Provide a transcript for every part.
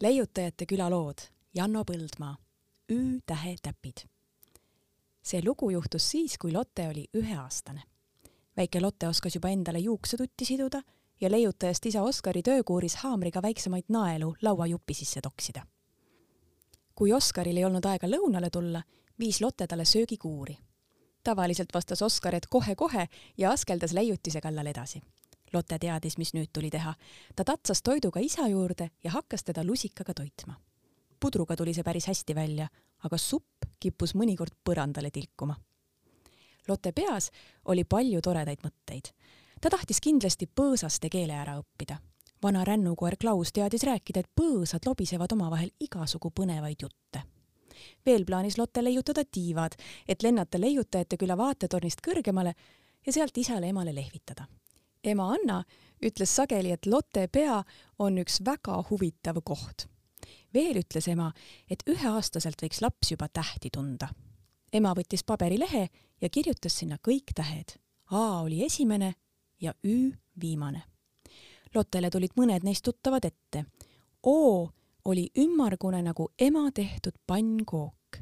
leiutajate külalood Janno Põldmaa, Ü-tähe täpid. see lugu juhtus siis, kui Lotte oli üheaastane. väike Lotte oskas juba endale juuksetutti siduda ja leiutajast isa Oskari töökuuris haamriga väiksemaid naelu lauajupi sisse toksida. kui Oskaril ei olnud aega lõunale tulla, viis Lotte talle söögikuuri. tavaliselt vastas Oskar, et kohe-kohe ja askeldas leiutise kallal edasi Lotte teadis, mis nüüd tuli teha. ta tatsas toiduga isa juurde ja hakkas teda lusikaga toitma. pudruga tuli see päris hästi välja, aga supp kippus mõnikord põrandale tilkuma. Lotte peas oli palju toredaid mõtteid. ta tahtis kindlasti põõsaste keele ära õppida. vana rännukoer Klaus teadis rääkida, et põõsad lobisevad omavahel igasugu põnevaid jutte veel plaanis Lotte leiutada tiivad, et lennata leiutajate küla vaatetornist kõrgemale ja sealt isale-emale lehvitada ema Anna ütles sageli, et Lotte pea on üks väga huvitav koht. veel ütles ema, et üheaastaselt võiks laps juba tähti tunda. ema võttis paberilehe ja kirjutas sinna kõik tähed. A oli esimene ja Ü viimane. Lottele tulid mõned neist tuttavad ette. O oli ümmargune nagu ema tehtud pannkook.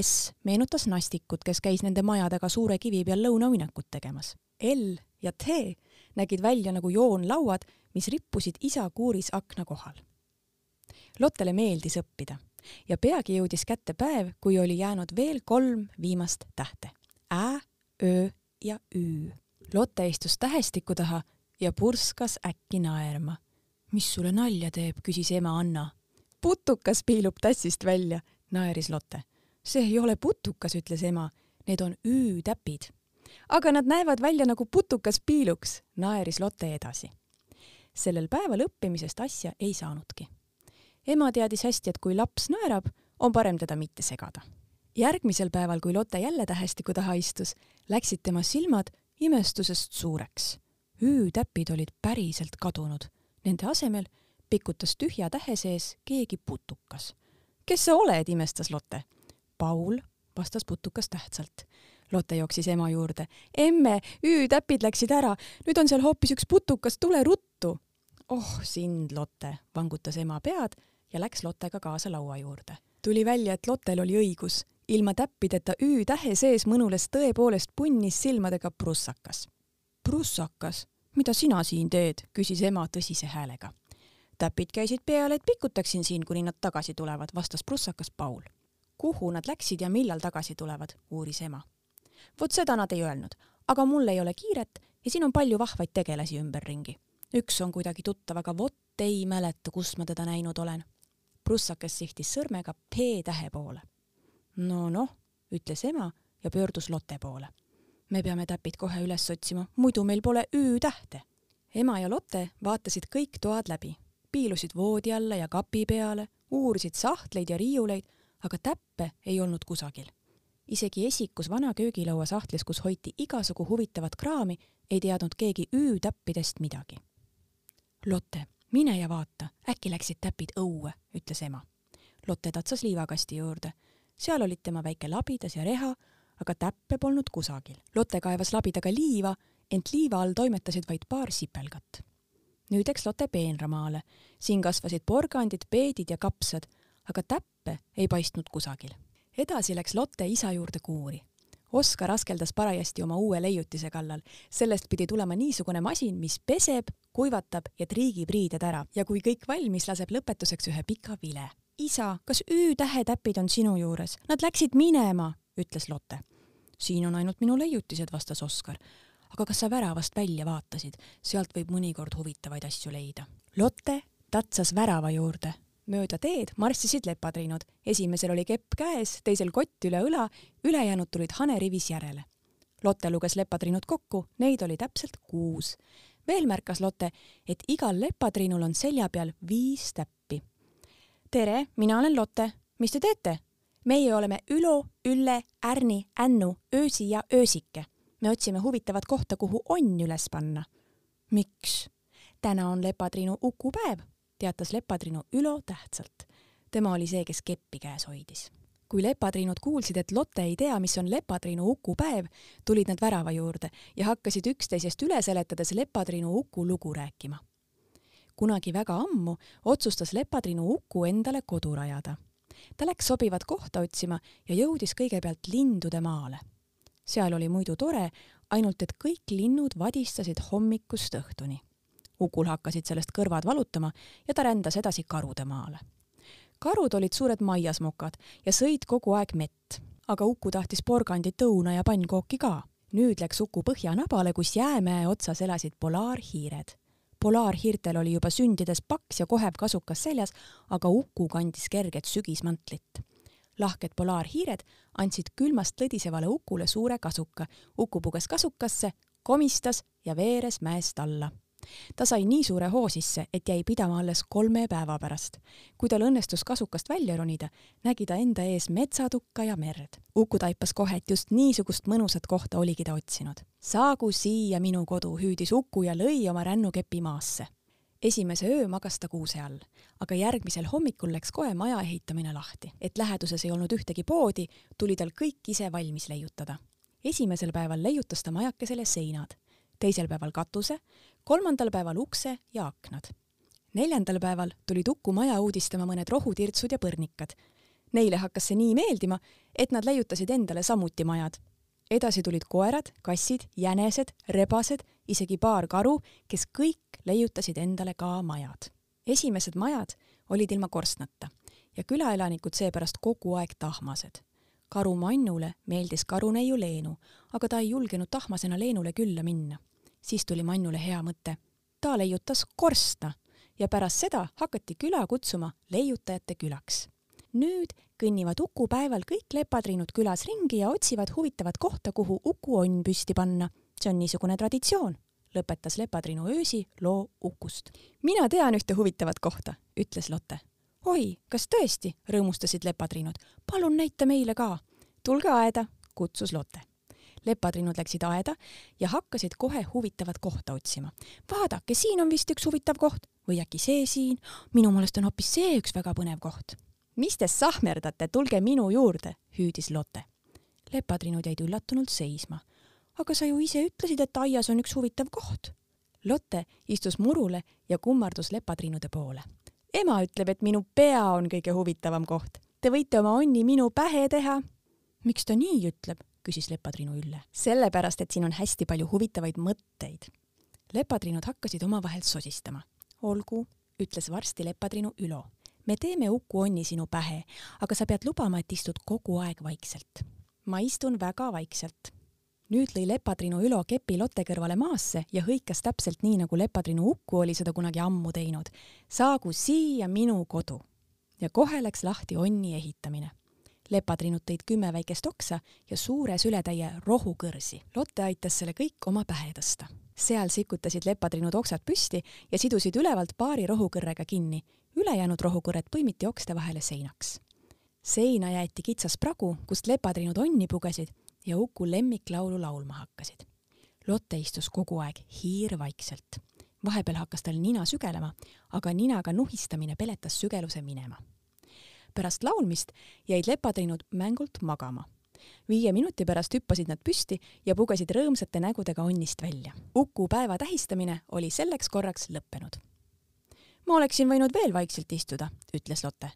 S meenutas nastikut, kes käis nende maja taga suure kivi peal lõunauinakut tegemas. L ja T nägid välja nagu joonlauad, mis rippusid isa kuuris akna kohal. Lottele meeldis õppida ja peagi jõudis kätte päev, kui oli jäänud veel kolm viimast tähte. Ä, Ö ja Ü. Lotte istus tähestiku taha ja purskas äkki naerma. mis sulle nalja teeb, küsis ema Anna. putukas piilub tassist välja, naeris Lotte. see ei ole putukas, ütles ema. Need on Ü-täpid aga nad näevad välja nagu putukas piiluks, naeris Lotte edasi. sellel päeval õppimisest asja ei saanudki. ema teadis hästi, et kui laps naerab, on parem teda mitte segada. järgmisel päeval, kui Lotte jälle tähestiku taha istus, läksid tema silmad imestusest suureks. Ü-täpid olid päriselt kadunud. Nende asemel pikutas tühja tähe sees keegi putukas. kes sa oled, imestas Lotte. Paul, vastas putukas tähtsalt Lotte jooksis ema juurde. emme, Ü-täpid läksid ära, nüüd on seal hoopis üks putukas, tule ruttu. oh sind, Lotte, vangutas ema pead ja läks Lottega kaasa laua juurde. tuli välja, et Lottel oli õigus. ilma täppideta Ü-tähe sees mõnules tõepoolest punnis silmadega prussakas. prussakas, mida sina siin teed, küsis ema tõsise häälega. täpid käisid peale, et pikutaksin siin, kuni nad tagasi tulevad, vastas prussakas Paul. kuhu nad läksid ja millal tagasi tulevad, uuris ema vot seda nad ei öelnud, aga mul ei ole kiiret ja siin on palju vahvaid tegelasi ümberringi. üks on kuidagi tuttav, aga vot ei mäleta, kus ma teda näinud olen. prussakas sihtis sõrmega P-tähe poole. no noh, ütles ema ja pöördus Lotte poole. me peame täpid kohe üles otsima, muidu meil pole Ü-tähte. ema ja Lotte vaatasid kõik toad läbi, piilusid voodi alla ja kapi peale, uurisid sahtleid ja riiuleid, aga täppe ei olnud kusagil isegi esikus vana köögilaua sahtlis, kus hoiti igasugu huvitavat kraami, ei teadnud keegi Ü-täppidest midagi. Lotte, mine ja vaata, äkki läksid täpid õue, ütles ema. Lotte tatsas liivakasti juurde. seal olid tema väike labidas ja reha, aga täppe polnud kusagil. Lotte kaevas labidaga liiva, ent liiva all toimetasid vaid paar sipelgat. nüüd läks Lotte peenramaale. siin kasvasid porgandid, peedid ja kapsad, aga täppe ei paistnud kusagil edasi läks Lotte isa juurde kuuri. Oskar askeldas parajasti oma uue leiutise kallal. sellest pidi tulema niisugune masin, mis peseb, kuivatab ja triigib riided ära ja kui kõik valmis, laseb lõpetuseks ühe pika vile. isa, kas Ü-tähe täpid on sinu juures? Nad läksid minema, ütles Lotte. siin on ainult minu leiutised, vastas Oskar. aga kas sa väravast välja vaatasid? sealt võib mõnikord huvitavaid asju leida. Lotte tatsas värava juurde mööda teed marssisid lepatriinud, esimesel oli kepp käes, teisel kott üle õla, ülejäänud tulid hanerivis järele. Lotte luges lepatriinud kokku, neid oli täpselt kuus. veel märkas Lotte, et igal lepatriinul on selja peal viis täppi. tere, mina olen Lotte, mis te teete? meie oleme Ülo, Ülle, Ärni, Ännu, Öösi ja Öösike. me otsime huvitavat kohta, kuhu onn üles panna. miks? täna on lepatriinu ukupäev teatas lepatrinu Ülo tähtsalt. tema oli see, kes keppi käes hoidis. kui lepatriinud kuulsid, et Lotte ei tea, mis on lepatriinu ukupäev, tulid nad värava juurde ja hakkasid üksteisest üle seletades lepatriinu uku lugu rääkima. kunagi väga ammu otsustas Lepatrinu Uku endale kodu rajada. ta läks sobivat kohta otsima ja jõudis kõigepealt lindude maale. seal oli muidu tore, ainult et kõik linnud vadistasid hommikust õhtuni. Ukul hakkasid sellest kõrvad valutama ja ta rändas edasi karude maale. karud olid suured maiasmokad ja sõid kogu aeg mett, aga Uku tahtis porgandit, õuna ja pannkooki ka nüüd läks Uku põhjanabale, kus jäämäe otsas elasid polaarhiired. polaarhiirtel oli juba sündides paks ja kohev kasukas seljas, aga Uku kandis kerget sügismantlit. lahked polaarhiired andsid külmast lõdisevale Ukule suure kasuka. Uku puges kasukasse, komistas ja veeres mäest alla ta sai nii suure hoo sisse, et jäi pidama alles kolme päeva pärast. kui tal õnnestus kasukast välja ronida, nägi ta enda ees metsatukka ja merd. Uku taipas kohe, et just niisugust mõnusat kohta oligi ta otsinud. saagu siia minu kodu, hüüdis Uku ja lõi oma rännukepi maasse. esimese öö magas ta kuuse all, aga järgmisel hommikul läks kohe maja ehitamine lahti. et läheduses ei olnud ühtegi poodi, tuli tal kõik ise valmis leiutada esimesel päeval leiutas ta majakesele seinad teisel päeval katuse, kolmandal päeval ukse ja aknad. neljandal päeval tulid Uku maja uudistama mõned rohutirtsud ja põrnikad. Neile hakkas see nii meeldima, et nad leiutasid endale samuti majad. edasi tulid koerad, kassid, jänesed, rebased, isegi paar karu, kes kõik leiutasid endale ka majad. esimesed majad olid ilma korstnata ja külaelanikud seepärast kogu aeg tahmased karu Mannule meeldis karuneiu Leenu, aga ta ei julgenud tahmasena Leenule külla minna siis tuli Mannule hea mõte. ta leiutas korstna ja pärast seda hakati küla kutsuma leiutajate külaks. nüüd kõnnivad Uku päeval kõik lepatriinud külas ringi ja otsivad huvitavat kohta, kuhu Uku onn püsti panna. see on niisugune traditsioon, lõpetas Lepatriinu öösi loo Ukust. mina tean ühte huvitavat kohta, ütles Lotte. oi, kas tõesti, rõõmustasid lepatriinud. palun näita meile ka. tulge aeda, kutsus Lotte lepatrinud läksid aeda ja hakkasid kohe huvitavat kohta otsima. vaadake, siin on vist üks huvitav koht või äkki see siin, minu meelest on hoopis see üks väga põnev koht. mis te sahmerdate, tulge minu juurde, hüüdis Lotte. lepatrinud jäid üllatunult seisma. aga sa ju ise ütlesid, et aias on üks huvitav koht. Lotte istus murule ja kummardus lepatriinude poole. ema ütleb, et minu pea on kõige huvitavam koht. Te võite oma onni minu pähe teha. miks ta nii ütleb? Küsis Lepatriinu Ülle. sellepärast, et siin on hästi palju huvitavaid mõtteid. lepatriinud hakkasid omavahel sosistama. olgu, ütles varsti Lepatriinu Ülo. me teeme Uku onni sinu pähe, aga sa pead lubama, et istud kogu aeg vaikselt. ma istun väga vaikselt. nüüd lõi Lepatriinu Ülo kepi Lotte kõrvale maasse ja hõikas täpselt nii, nagu Lepatriinu Uku oli seda kunagi ammu teinud. saagu siia minu kodu. ja kohe läks lahti onni ehitamine lepatrinud tõid kümme väikest oksa ja suure sületäie rohukõrsi. Lotte aitas selle kõik oma pähe tõsta. seal sikutasid lepatrinud oksad püsti ja sidusid ülevalt paari rohukõrrega kinni. ülejäänud rohukõrred põimiti okste vahele seinaks. seina jäeti kitsas pragu, kust lepatrinud onni pugesid ja Uku lemmiklaulu laulma hakkasid. Lotte istus kogu aeg hiirvaikselt. vahepeal hakkas tal nina sügelema, aga ninaga nuhistamine peletas sügeluse minema pärast laulmist jäid lepateinud mängult magama. viie minuti pärast hüppasid nad püsti ja pugesid rõõmsate nägudega onnist välja. Uku päeva tähistamine oli selleks korraks lõppenud. ma oleksin võinud veel vaikselt istuda, ütles Lotte.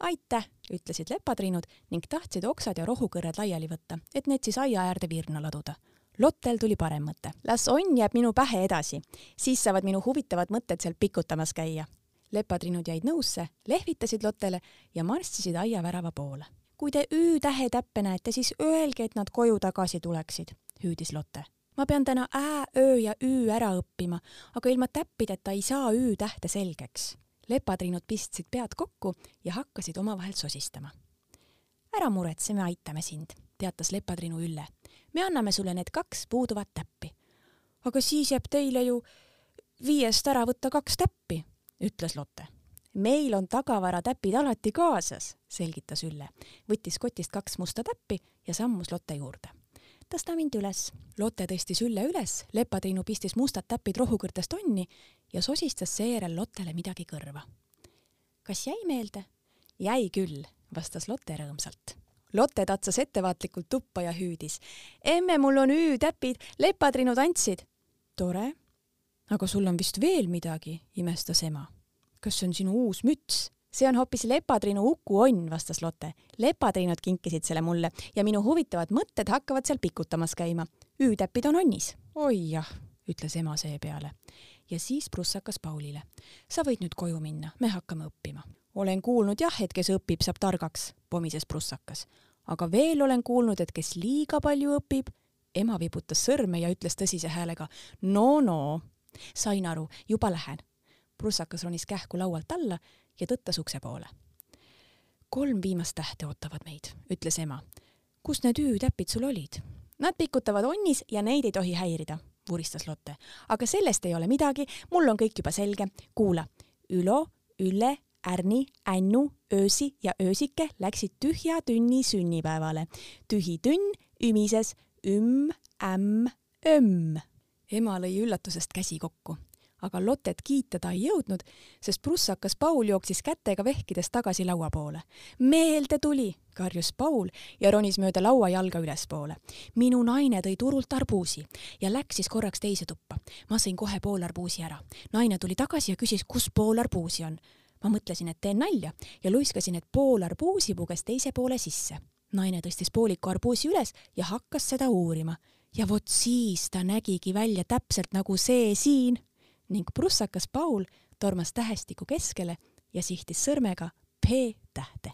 aitäh, ütlesid lepatriinud ning tahtsid oksad ja rohukõrred laiali võtta, et need siis aia äärde virna laduda Lottel tuli parem mõte. las onn jääb minu pähe edasi, siis saavad minu huvitavad mõtted seal pikutamas käia lepatrinud jäid nõusse, lehvitasid Lottele ja marssisid aiavärava poole. kui te Ü-tähe täppe näete, siis öelge, et nad koju tagasi tuleksid, hüüdis Lotte. ma pean täna Ä, Ö ja Ü ära õppima, aga ilma täppideta ei saa Ü-tähte selgeks. lepatrinud pistsid pead kokku ja hakkasid omavahel sosistama. ära muretse, me aitame sind, teatas lepatrinu Ülle. me anname sulle need kaks puuduvat täppi. aga siis jääb teile ju viiest ära võtta kaks täppi ütles Lotte. meil on tagavaratäpid alati kaasas, selgitas Ülle, võttis kotist kaks musta täppi ja sammus Lotte juurde. tõsta mind üles. Lotte tõstis Ülle üles, lepatriinu pistis mustad täpid rohukõrtest onni ja sosistas seejärel Lottele midagi kõrva. kas jäi meelde? jäi küll, vastas Lotte rõõmsalt. Lotte tatsas ettevaatlikult tuppa ja hüüdis. emme, mul on Ü-täpid, lepatriinud andsid. tore aga sul on vist veel midagi, imestas ema. kas see on sinu uus müts? see on hoopis lepatriinu Uku onn, vastas Lotte. lepatriinud kinkisid selle mulle ja minu huvitavad mõtted hakkavad seal pikutamas käima. üütäpid on onnis. oi jah, ütles ema seepeale. ja siis prussakas Paulile. sa võid nüüd koju minna, me hakkame õppima. olen kuulnud jah, et kes õpib, saab targaks, pomises prussakas. aga veel olen kuulnud, et kes liiga palju õpib, ema vibutas sõrme ja ütles tõsise häälega no no. Sain aru, juba lähen. prussakas ronis kähku laualt alla ja tõttas ukse poole. kolm viimast tähte ootavad meid, ütles ema. kus need üütäpid sul olid? Nad pikutavad onnis ja neid ei tohi häirida, vuristas Lotte. aga sellest ei ole midagi, mul on kõik juba selge. kuula, Ülo, Ülle, Ärni, Ännu, Öösi ja Öösike läksid tühja tünni sünnipäevale. tühi tünn ümises ümm, ämm, ömm. Ema lõi üllatusest käsi kokku aga Lottet kiita ta ei jõudnud, sest prussakas Paul jooksis kätega vehkides tagasi laua poole. meelde tuli, karjus Paul ja ronis mööda lauajalga ülespoole. minu naine tõi turult arbuusi ja läks siis korraks teise tuppa. ma sõin kohe pool arbuusi ära. naine tuli tagasi ja küsis, kus pool arbuusi on. ma mõtlesin, et teen nalja ja luiskasin, et pool arbuusi puges teise poole sisse. naine tõstis pooliku arbuusi üles ja hakkas seda uurima ja vot siis ta nägigi välja täpselt nagu see siin. Ning prussakas Paul tormas tähestiku keskele ja sihtis sõrmega P tähte